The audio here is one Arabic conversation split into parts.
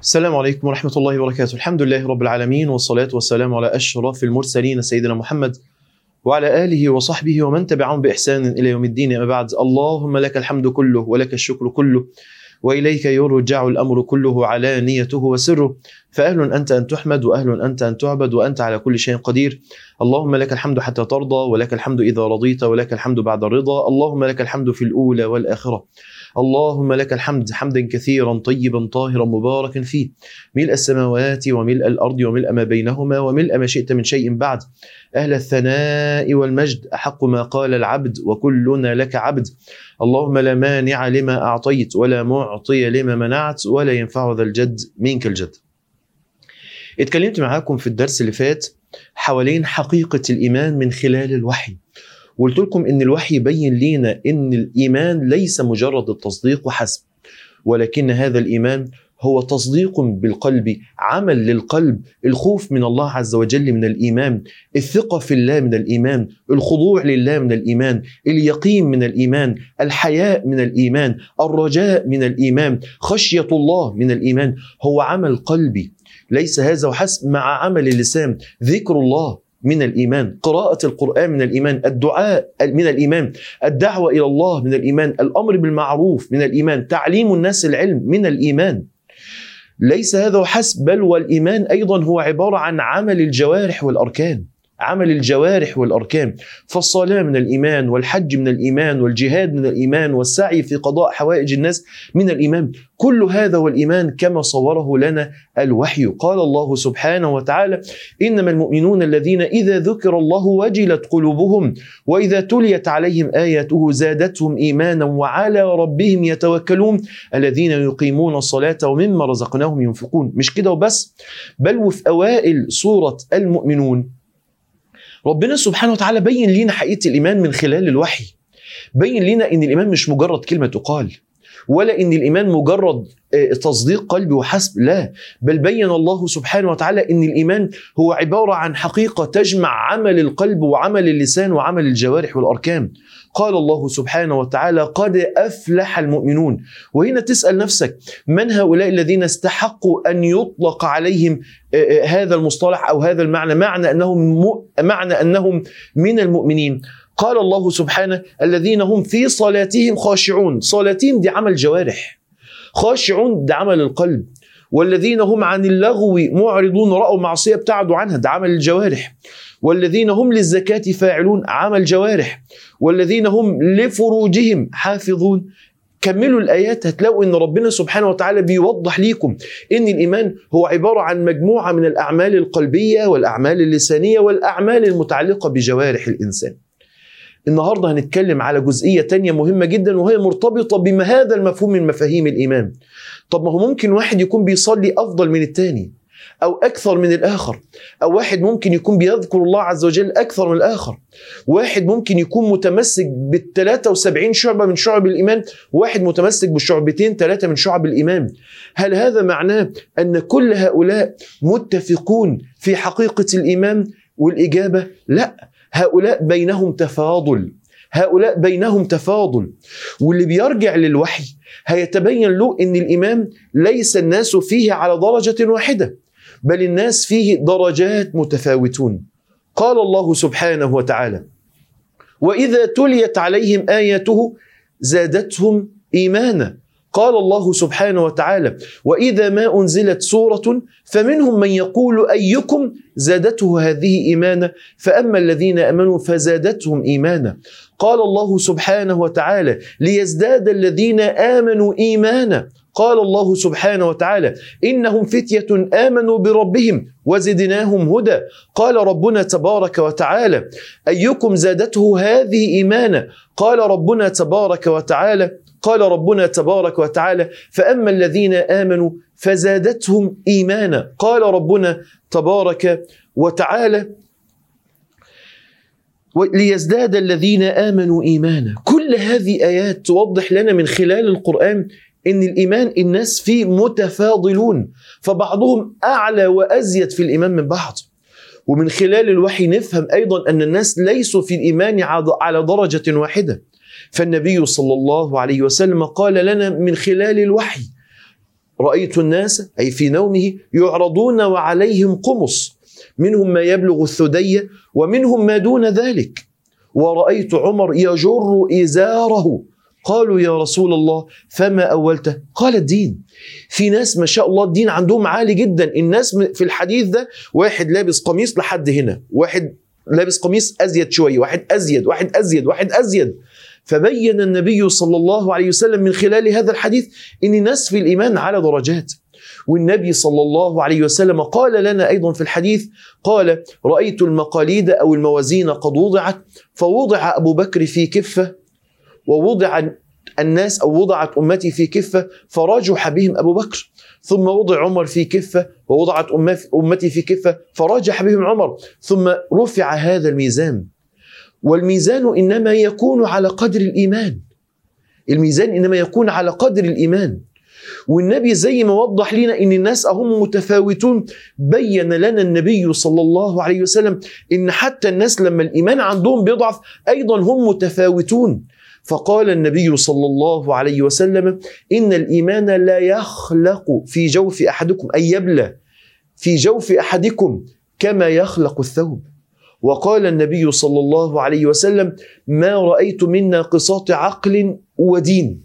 السلام عليكم ورحمة الله وبركاته. الحمد لله رب العالمين والصلاة والسلام على أشرف المرسلين سيدنا محمد وعلى آله وصحبه ومن تبعهم بإحسان إلى يوم الدين. أما بعد اللهم لك الحمد كله ولك الشكر كله وإليك يرجع الأمر كله علانيته وسره. فأهل أنت أن تحمد وأهل أنت أن تعبد وأنت على كل شيء قدير. اللهم لك الحمد حتى ترضى ولك الحمد إذا رضيت ولك الحمد بعد الرضا. اللهم لك الحمد في الأولى والآخرة. اللهم لك الحمد حمدا كثيرا طيبا طاهرا مباركا فيه. ملء السماوات وملء الأرض وملء ما بينهما وملء ما شئت من شيء بعد. أهل الثناء والمجد أحق ما قال العبد وكلنا لك عبد. اللهم لا مانع لما أعطيت ولا معطي لما منعت ولا ينفع ذا الجد منك الجد. اتكلمت معاكم في الدرس اللي فات حوالين حقيقة الإيمان من خلال الوحي. وقلت لكم إن الوحي يبين لينا إن الإيمان ليس مجرد التصديق وحسب ولكن هذا الإيمان هو تصديق بالقلب عمل للقلب الخوف من الله عز وجل من الإيمان الثقة في الله من الإيمان الخضوع لله من الإيمان اليقين من الإيمان الحياء من الإيمان الرجاء من الإيمان خشية الله من الإيمان هو عمل قلبي ليس هذا وحسب مع عمل اللسان ذكر الله. من الإيمان، قراءة القرآن من الإيمان، الدعاء من الإيمان، الدعوة إلى الله من الإيمان، الأمر بالمعروف من الإيمان، تعليم الناس العلم من الإيمان. ليس هذا وحسب بل والإيمان أيضا هو عبارة عن عمل الجوارح والأركان. عمل الجوارح والأركان. فالصلاة من الإيمان والحج من الإيمان والجهاد من الإيمان والسعي في قضاء حوائج الناس من الإيمان. كل هذا والإيمان كما صوره لنا الوحي. قال الله سبحانه وتعالى إنما المؤمنون الذين إذا ذكر الله وجلت قلوبهم وإذا تليت عليهم آياته زادتهم إيمانا وعلى ربهم يتوكلون الذين يقيمون الصلاة ومما رزقناهم ينفقون. مش كده وبس؟ بل وفي أوائل سورة المؤمنون ربنا سبحانه وتعالى بين لينا حقيقة الإيمان من خلال الوحي. بين لينا إن الإيمان مش مجرد كلمة تقال ولا إن الإيمان مجرد تصديق قلبي وحسب لا. بل بين الله سبحانه وتعالى إن الإيمان هو عبارة عن حقيقة تجمع عمل القلب وعمل اللسان وعمل الجوارح والأركان. قال الله سبحانه وتعالى قد أفلح المؤمنون. وهنا تسأل نفسك من هؤلاء الذين استحقوا أن يطلق عليهم هذا المصطلح أو هذا المعنى معنى أنهم معنى أنهم من المؤمنين؟ قال الله سبحانه الذين هم في صلاتهم خاشعون. صلاتهم دي عمل جوارح. خاشعون ده عمل القلب. والذين هم عن اللغو معرضون رأوا معصية ابتعدوا عنها ده عمل الجوارح. والذين هم للزكاة فاعلون عمل جوارح والذين هم لفروجهم حافظون. كملوا الآيات هتلاقوا إن ربنا سبحانه وتعالى بيوضح ليكم إن الإيمان هو عبارة عن مجموعة من الأعمال القلبية والأعمال اللسانية والأعمال المتعلقة بجوارح الإنسان. النهارده هنتكلم على جزئية تانية مهمة جدا وهي مرتبطة بما هذا المفهوم من مفاهيم الإيمان. طب ما هو ممكن واحد يكون بيصلي أفضل من التاني. أو أكثر من الآخر. أو واحد ممكن يكون بيذكر الله عز وجل أكثر من الآخر. واحد ممكن يكون متمسك بال 73 شعبة من شعب الإيمان وواحد متمسك بشعبتين ثلاثة من شعب الإيمان. هل هذا معناه أن كل هؤلاء متفقون في حقيقة الإيمان والإجابة؟ لا. هؤلاء بينهم تفاضل. هؤلاء بينهم تفاضل. واللي بيرجع للوحي هيتبين له إن الإيمان ليس الناس فيه على درجة واحدة. بل الناس فيه درجات متفاوتون. قال الله سبحانه وتعالى وإذا تليت عليهم آياته زادتهم إيمانا. قال الله سبحانه وتعالى وإذا ما أنزلت سورة فمنهم من يقول أيكم زادته هذه إيمانا؟ فأما الذين آمنوا فزادتهم إيمانا. قال الله سبحانه وتعالى ليزداد الذين آمنوا إيمانا. قال الله سبحانه وتعالى إنهم فتية آمنوا بربهم وزدناهم هدى. قال ربنا تبارك وتعالى أيكم زادته هذه إيمانا؟ قال ربنا تبارك وتعالى قال ربنا تبارك وتعالى فأما الذين آمنوا فزادتهم إيمانا. قال ربنا تبارك وتعالى ليزداد الذين آمنوا إيمانا. كل هذه آيات توضح لنا من خلال القرآن إن الإيمان الناس فيه متفاضلون فبعضهم أعلى وأزيد في الإيمان من بعض. ومن خلال الوحي نفهم أيضا أن الناس ليسوا في الإيمان على درجة واحدة. فالنبي صلى الله عليه وسلم قال لنا من خلال الوحي رأيت الناس أي في نومه يعرضون وعليهم قمص منهم ما يبلغ الثدي ومنهم ما دون ذلك. ورأيت عمر يجر إزاره. قالوا يا رسول الله فما أولته قال الدين. في ناس ما شاء الله الدين عندهم عالي جدا. الناس في الحديث ده واحد لابس قميص لحد هنا واحد لابس قميص أزيد شوية واحد أزيد واحد أزيد واحد أزيد. فبين النبي صلى الله عليه وسلم من خلال هذا الحديث ان في الإيمان على درجات. والنبي صلى الله عليه وسلم قال لنا أيضا في الحديث قال رأيت المقاليد أو الموازين قد وضعت فوضع أبو بكر في كفة ووضع الناس أو وضعت أمتي في كفة فرجح بهم أبو بكر. ثم وضع عمر في كفة ووضعت أمتي في كفة فرجح بهم عمر. ثم رفع هذا الميزان. والميزان إنما يكون على قدر الإيمان. الميزان إنما يكون على قدر الإيمان. والنبي زي ما وضح لنا إن الناس هم متفاوتون بين لنا النبي صلى الله عليه وسلم إن حتى الناس لما الإيمان عندهم بيضعف أيضا هم متفاوتون. فقال النبي صلى الله عليه وسلم إن الإيمان لا يخلق في جوف أحدكم أي يبلى في جوف أحدكم كما يخلق الثوب. وقال النبي صلى الله عليه وسلم ما رأيت من ناقصات عقل ودين.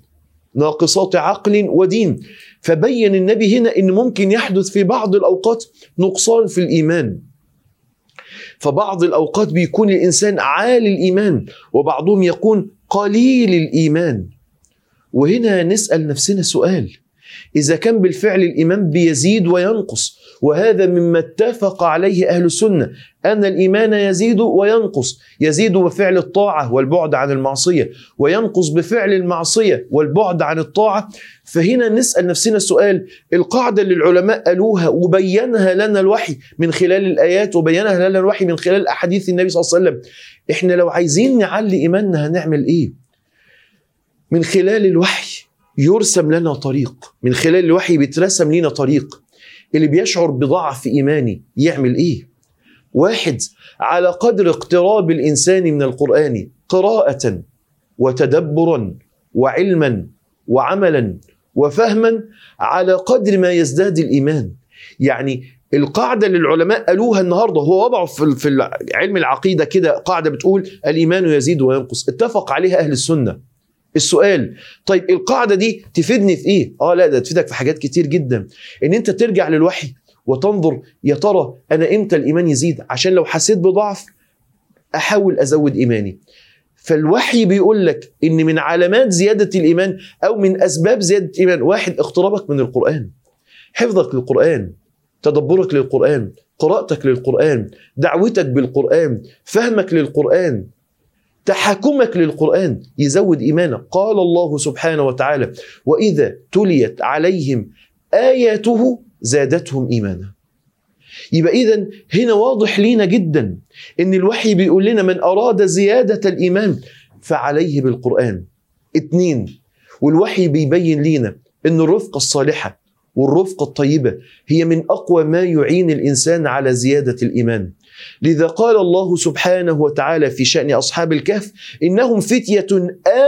ناقصات عقل ودين. فبين النبي هنا إن ممكن يحدث في بعض الأوقات نقصان في الإيمان. فبعض الأوقات بيكون الإنسان عالي الإيمان وبعضهم يكون قليل الإيمان. وهنا نسأل نفسنا سؤال إذا كان بالفعل الايمان بيزيد وينقص وهذا مما اتفق عليه أهل السنة أن الإيمان يزيد وينقص. يزيد بفعل الطاعة والبعد عن المعصية وينقص بفعل المعصية والبعد عن الطاعة. فهنا نسأل نفسنا السؤال القاعدة اللي العلماء قالوها وبينها لنا الوحي من خلال الآيات وبينها لنا الوحي من خلال أحاديث النبي صلى الله عليه وسلم إحنا لو عايزين نعلي إيماننا هنعمل إيه؟ من خلال الوحي. يرسم لنا طريق. من خلال الوحي بيترسم لنا طريق. اللي بيشعر بضعف إيماني يعمل إيه؟ واحد على قدر اقتراب الإنسان من القرآن قراءة وتدبرا وعلما وعملا وفهما على قدر ما يزداد الإيمان. يعني القاعدة اللي العلماء قالوها النهاردة هو وضعوا في في علم العقيدة كده قاعدة بتقول الإيمان يزيد وينقص. اتفق عليها أهل السنة. السؤال طيب القاعدة دي تفيدني في إيه؟ آه لا ده تفيدك في حاجات كتير جدا. إن أنت ترجع للوحي وتنظر يا ترى أنا إمتى الإيمان يزيد؟ عشان لو حسيت بضعف أحاول أزود إيماني. فالوحي بيقول لك إن من علامات زيادة الإيمان أو من أسباب زيادة الإيمان واحد اقترابك من القرآن. حفظك للقرآن تدبرك للقرآن قراءتك للقرآن دعوتك بالقرآن فهمك للقرآن تحكمك للقرآن يزود إيمانك. قال الله سبحانه وتعالى وإذا تليت عليهم آياته زادتهم إيمانا. يبقى إذا هنا واضح لينا جدا إن الوحي بيقول لنا من أراد زيادة الإيمان فعليه بالقرآن. اتنين والوحي بيبين لينا إن الرفقة الصالحة والرفقة الطيبة هي من أقوى ما يعين الإنسان على زيادة الإيمان. لذا قال الله سبحانه وتعالى في شأن أصحاب الكهف إنهم فتية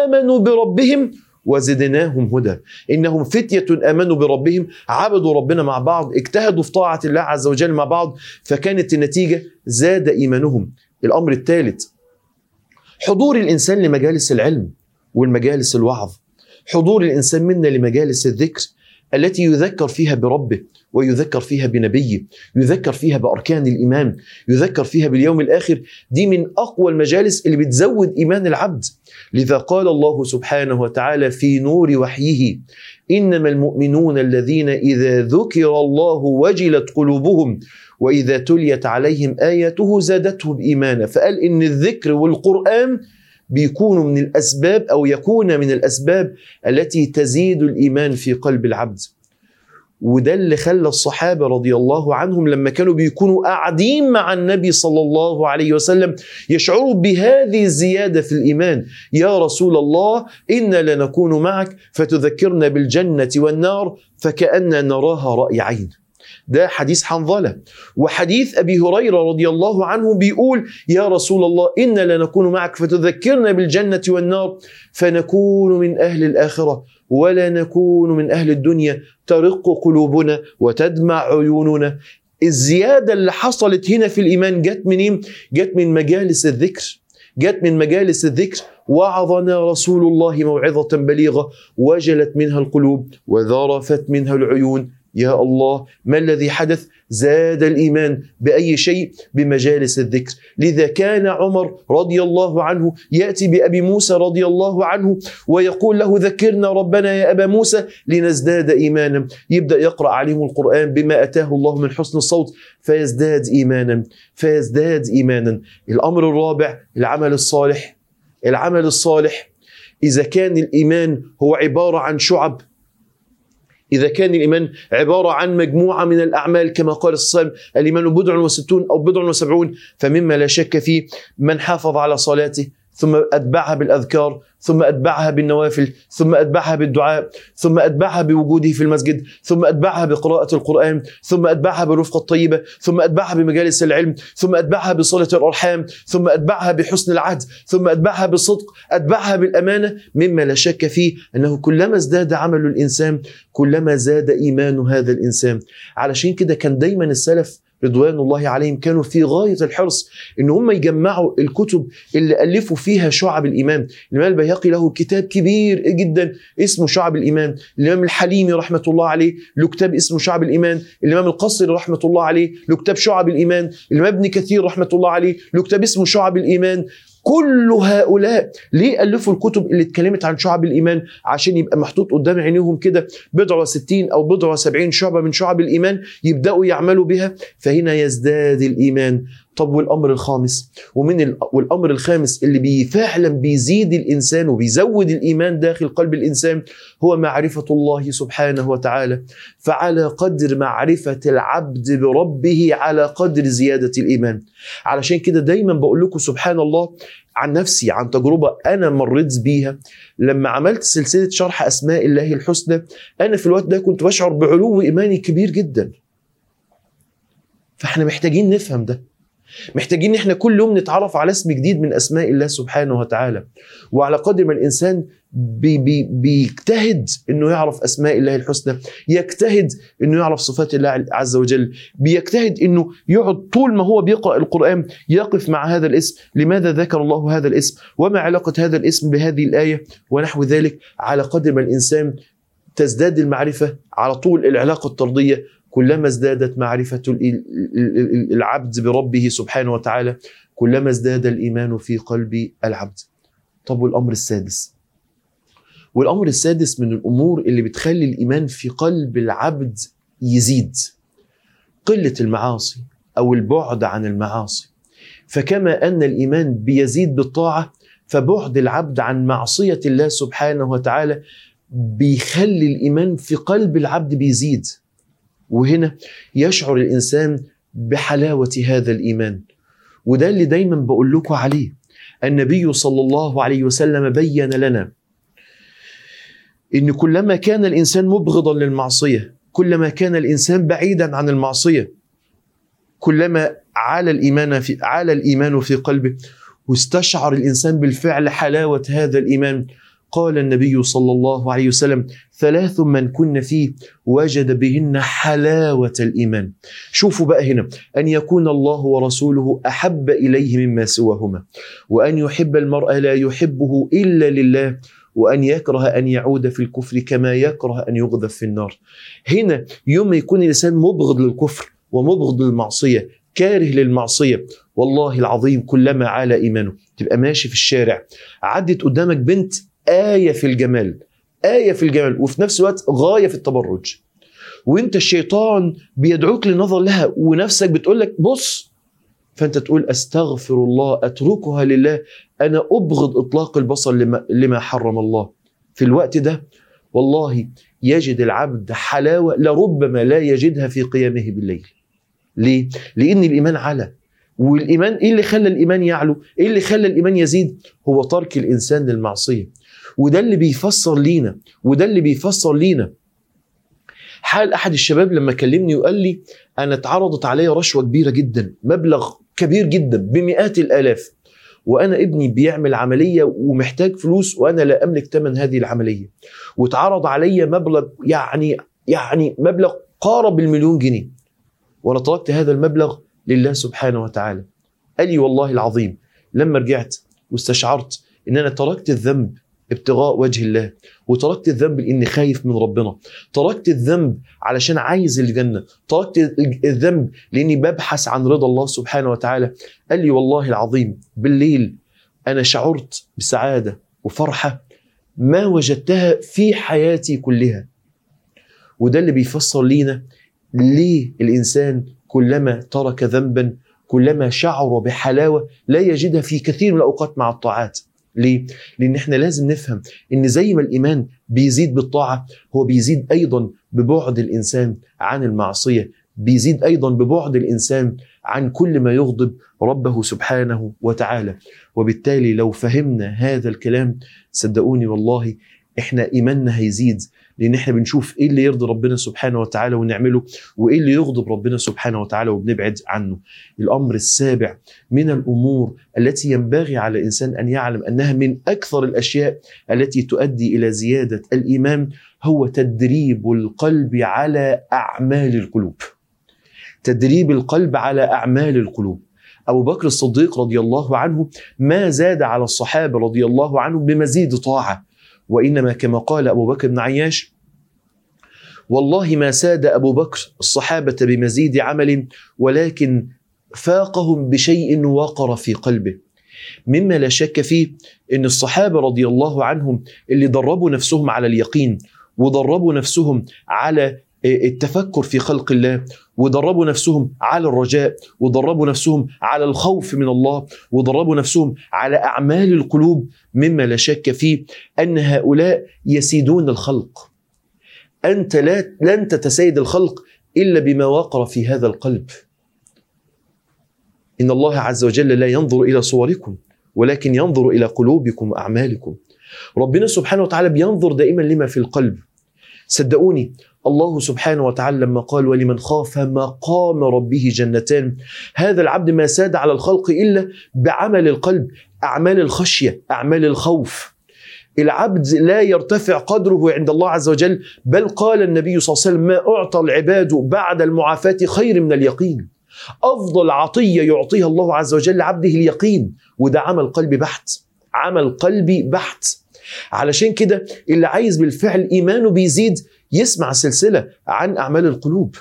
آمنوا بربهم وزدناهم هدى. إنهم فتية آمنوا بربهم عبدوا ربنا مع بعض اجتهدوا في طاعة الله عز وجل مع بعض فكانت النتيجة زاد إيمانهم. الأمر الثالث حضور الإنسان لمجالس العلم والمجالس الوعظ. حضور الإنسان منا لمجالس الذكر التي يذكر فيها بربه ويذكر فيها بنبيه يذكر فيها بأركان الإيمان يذكر فيها باليوم الآخر دي من أقوى المجالس اللي بتزود إيمان العبد. لذا قال الله سبحانه وتعالى في نور وحيه إنما المؤمنون الذين إذا ذكر الله وجلت قلوبهم وإذا تليت عليهم آياته زادتهم إيمانا. فقال إن الذكر والقرآن بيكونوا من الأسباب أو يكون من الأسباب التي تزيد الإيمان في قلب العبد. وده اللي خلى الصحابة رضي الله عنهم لما كانوا بيكونوا قاعدين مع النبي صلى الله عليه وسلم يشعروا بهذه الزيادة في الإيمان. يا رسول الله أنا لنكون معك فتذكرنا بالجنة والنار فكأننا نراها رأي عين. ده حديث حنظلة. وحديث أبي هريرة رضي الله عنه بيقول يا رسول الله إنا لنكون معك فتذكرنا بالجنة والنار فنكون من أهل الآخرة ولا نكون من أهل الدنيا ترق قلوبنا وتدمع عيوننا. الزيادة اللي حصلت هنا في الإيمان جت منين؟ جت من مجالس الذكر. جت من مجالس الذكر. وعظنا رسول الله موعظة بليغة وجلت منها القلوب وذرفت منها العيون. يا الله ما الذي حدث؟ زاد الإيمان بأي شيء؟ بمجالس الذكر. لذا كان عمر رضي الله عنه يأتي بأبي موسى رضي الله عنه ويقول له ذكرنا ربنا يا أبا موسى لنزداد إيمانا. يبدأ يقرأ عليهم القرآن بما أتاه الله من حسن الصوت فيزداد إيمانا فيزداد إيمانا. الأمر الرابع العمل الصالح. العمل الصالح إذا كان الإيمان هو عبارة عن شعب إذا كان الإيمان عبارة عن مجموعة من الأعمال كما قال الصلاة الإيمان بضع وستون أو بضع وسبعون فمما لا شك فيه من حافظ على صلاته ثم أتبعها بالأذكار ثم أتبعها بالنوافل ثم أتبعها بالدعاء ثم أتبعها بوجوده في المسجد ثم أتبعها بقراءة القرآن ثم أتبعها بالرفقة الطيبة ثم أتبعها بمجالس العلم ثم أتبعها بصلة الأرحام ثم أتبعها بحسن العهد ثم أتبعها بالصدق أتبعها بالأمانة مما لا شك فيه أنه كلما ازداد عمل الإنسان كلما زاد إيمان هذا الإنسان علشان كده كان دايما السلف رضوان الله عليهم كانوا في غاية الحرص إن هم يجمعوا الكتب اللي ألفوا فيها شعب الإيمان. الإمام البيهقي له كتاب كبير جدا اسمه شعب الإيمان. الإمام الحليمي رحمة الله عليه له كتاب اسمه شعب الإيمان. الإمام القصري رحمة الله عليه له كتاب شعب الإيمان. الإمام ابن كثير رحمة الله عليه له كتاب اسمه شعب الإيمان. كل هؤلاء ليه ألفوا الكتب اللي اتكلمت عن شعب الإيمان عشان يبقى محطوط قدام عينيهم كده؟ بضع وستين أو بضع وسبعين شعبة من شعب الإيمان يبدأوا يعملوا بها فهنا يزداد الإيمان. طب والأمر الخامس؟ ومن ال... والأمر الخامس اللي بي فعلا بيزيد الإنسان وبيزود الإيمان داخل قلب الإنسان هو معرفة الله سبحانه وتعالى. فعلى قدر معرفة العبد بربه على قدر زيادة الإيمان. علشان كده دايما بقول لكم سبحان الله عن نفسي عن تجربة أنا مريت بيها. لما عملت سلسلة شرح أسماء الله الحسنى أنا في الوقت ده كنت بشعر بعلو إيماني كبير جدا. فإحنا محتاجين نفهم ده. محتاجين إن إحنا كل يوم نتعرف على اسم جديد من أسماء الله سبحانه وتعالى. وعلى قدر ما الإنسان بي بي بيجتهد إنه يعرف أسماء الله الحسنى يجتهد إنه يعرف صفات الله عز وجل بيجتهد إنه يقعد طول ما هو بيقرأ القرآن يقف مع هذا الاسم. لماذا ذكر الله هذا الاسم؟ وما علاقة هذا الاسم بهذه الآية؟ ونحو ذلك على قدر ما الإنسان تزداد المعرفة على طول العلاقة الطردية كلما ازدادت معرفة العبد بربه سبحانه وتعالى كلما ازداد الإيمان في قلب العبد. طب والأمر السادس؟ والأمر السادس من الأمور اللي بتخلي الإيمان في قلب العبد يزيد قلة المعاصي أو البعد عن المعاصي. فكما أن الإيمان بيزيد بالطاعة فبعد العبد عن معصية الله سبحانه وتعالى بيخلي الإيمان في قلب العبد بيزيد. وهنا يشعر الإنسان بحلاوة هذا الإيمان. وده اللي دايما بقول لكم عليه. النبي صلى الله عليه وسلم بين لنا إن كلما كان الإنسان مبغضا للمعصية كلما كان الإنسان بعيدا عن المعصية كلما عال الإيمان في عال الإيمان في قلبه واستشعر الإنسان بالفعل حلاوة هذا الإيمان قال النبي صلى الله عليه وسلم ثلاث من كن فيه وجد بهن حلاوة الإيمان. شوفوا بقى هنا أن يكون الله ورسوله أحب إليه مما سواهما وأن يحب المرء لا يحبه إلا لله وأن يكره أن يعود في الكفر كما يكره أن يغذف في النار. هنا يوم يكون الإنسان مبغض للكفر ومبغض للمعصية كاره للمعصية والله العظيم كلما عال إيمانه. تبقى ماشي في الشارع عدت قدامك بنت آية في الجمال آية في الجمال وفي نفس الوقت غاية في التبرج. وانت الشيطان بيدعوك للنظر لها ونفسك بتقول لك بص فأنت تقول أستغفر الله أتركها لله أنا أبغض إطلاق البصر لما, لما حرم الله. في الوقت ده والله يجد العبد حلاوة لربما لا يجدها في قيامه بالليل. ليه؟ لأن الإيمان على والإيمان إيه اللي خلى الإيمان يعلو؟ إيه اللي خلى الإيمان يزيد؟ هو ترك الإنسان للمعصية. وده اللي بيفسر لينا وده اللي بيفسر لينا. حال أحد الشباب لما كلمني وقال لي أنا اتعرضت عليا رشوة كبيرة جدا مبلغ كبير جدا بمئات الآلاف وأنا ابني بيعمل عملية ومحتاج فلوس وأنا لا أملك ثمن هذه العملية. واتعرض عليا مبلغ يعني يعني مبلغ قارب المليون جنيه. وأنا تركت هذا المبلغ لله سبحانه وتعالى. قال لي والله العظيم لما رجعت واستشعرت إن أنا تركت الذنب ابتغاء وجه الله. وتركت الذنب لإني خايف من ربنا. تركت الذنب علشان عايز الجنة. تركت الذنب لإني ببحث عن رضا الله سبحانه وتعالى. قال لي والله العظيم بالليل أنا شعرت بسعادة وفرحة ما وجدتها في حياتي كلها. وده اللي بيفسر لينا ليه الإنسان كلما ترك ذنبا كلما شعر بحلاوة لا يجدها في كثير من الأوقات مع الطاعات. ليه؟ لأن إحنا لازم نفهم إن زي ما الإيمان بيزيد بالطاعة هو بيزيد أيضا ببعد الإنسان عن المعصية بيزيد أيضا ببعد الإنسان عن كل ما يغضب ربه سبحانه وتعالى وبالتالي لو فهمنا هذا الكلام صدقوني والله إحنا إيماننا هيزيد لأن إحنا بنشوف إيه اللي يرضي ربنا سبحانه وتعالى ونعمله وإيه اللي يغضب ربنا سبحانه وتعالى وبنبعد عنه. الأمر السابع من الأمور التي ينبغي على الانسان أن يعلم أنها من أكثر الأشياء التي تؤدي إلى زيادة الإيمان هو تدريب القلب على أعمال القلوب. تدريب القلب على أعمال القلوب. أبو بكر الصديق رضي الله عنه ما زاد على الصحابة رضي الله عنهم بمزيد طاعة وإنما كما قال أبو بكر بن عياش والله ما ساد أبو بكر الصحابة بمزيد عمل ولكن فاقهم بشيء وقر في قلبه. مما لا شك فيه إن الصحابة رضي الله عنهم اللي دربوا نفسهم على اليقين ودربوا نفسهم على التفكر في خلق الله ودربوا نفسهم على الرجاء ودربوا نفسهم على الخوف من الله ودربوا نفسهم على أعمال القلوب مما لا شك فيه أن هؤلاء يسيدون الخلق. أنت لا لن تتسيد الخلق إلا بما وقر في هذا القلب. إن الله عز وجل لا ينظر إلى صوركم ولكن ينظر إلى قلوبكم وأعمالكم. ربنا سبحانه وتعالى بينظر دائما لما في القلب. صدقوني الله سبحانه وتعالى لما قال ولمن خاف مقام ربه جنتان. هذا العبد ما ساد على الخلق إلا بعمل القلب أعمال الخشية أعمال الخوف. العبد لا يرتفع قدره عند الله عز وجل بل قال النبي صلى الله عليه وسلم ما أعطى العباد بعد المعافاة خير من اليقين. أفضل عطية يعطيها الله عز وجل لعبده اليقين وده عمل قلبي بحت عمل قلبي بحت. علشان كده اللي عايز بالفعل إيمانه بيزيد يسمع سلسلة عن أعمال القلوب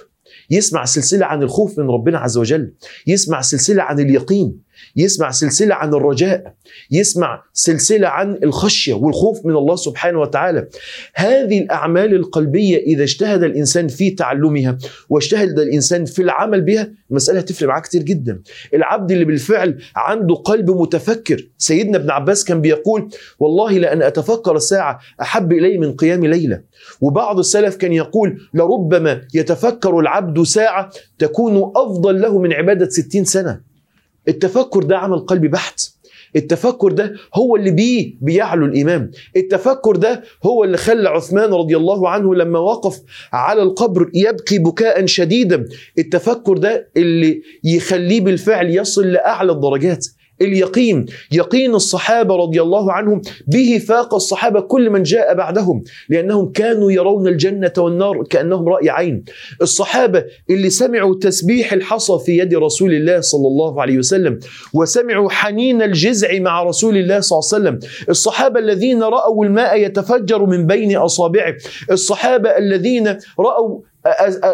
يسمع سلسلة عن الخوف من ربنا عز وجل يسمع سلسلة عن اليقين. يسمع سلسلة عن الرجاء يسمع سلسلة عن الخشية والخوف من الله سبحانه وتعالى. هذه الأعمال القلبية إذا اجتهد الإنسان في تعلمها واجتهد الإنسان في العمل بها المسألة هتفرق معاه كتير جدا. العبد اللي بالفعل عنده قلب متفكر سيدنا ابن عباس كان بيقول والله لأن أتفكر الساعة أحب إلي من قيام ليلة. وبعض السلف كان يقول لربما يتفكر العبد ساعة تكون أفضل له من عبادة ستين سنة. التفكر ده عمل قلبي بحت. التفكر ده هو اللي بيه بيعلو الإمام التفكر ده هو اللي خلى عثمان رضي الله عنه لما وقف على القبر يبكي بكاء شديدا. التفكر ده اللي يخليه بالفعل يصل لأعلى الدرجات. اليقين يقين الصحابة رضي الله عنهم به فاق الصحابة كل من جاء بعدهم لأنهم كانوا يرون الجنة والنار كأنهم رأي عين. الصحابة اللي سمعوا تسبيح الحصى في يد رسول الله صلى الله عليه وسلم وسمعوا حنين الجزع مع رسول الله صلى الله عليه وسلم. الصحابة الذين رأوا الماء يتفجر من بين أصابعه. الصحابة الذين رأوا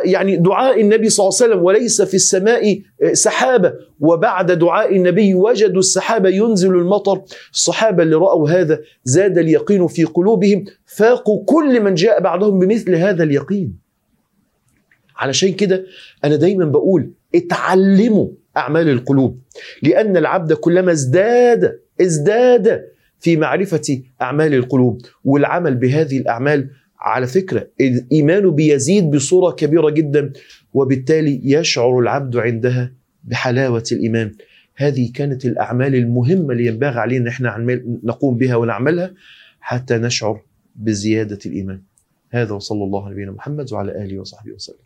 يعني دعاء النبي صلى الله عليه وسلم وليس في السماء سحابة. وبعد دعاء النبي وجدوا السحابة ينزل المطر. الصحابة اللي رأوا هذا زاد اليقين في قلوبهم. فاقوا كل من جاء بعدهم بمثل هذا اليقين. علشان كده أنا دايما بقول اتعلموا أعمال القلوب. لأن العبد كلما ازداد ازداد في معرفة أعمال القلوب. والعمل بهذه الأعمال على فكرة إيمانه بيزيد بصورة كبيرة جدا وبالتالي يشعر العبد عندها بحلاوة الإيمان. هذه كانت الأعمال المهمة اللي ينبغي علينا إن إحنا نقوم بها ونعملها حتى نشعر بزيادة الإيمان. هذا وصلى الله على نبينا محمد وعلى آله وصحبه وسلم.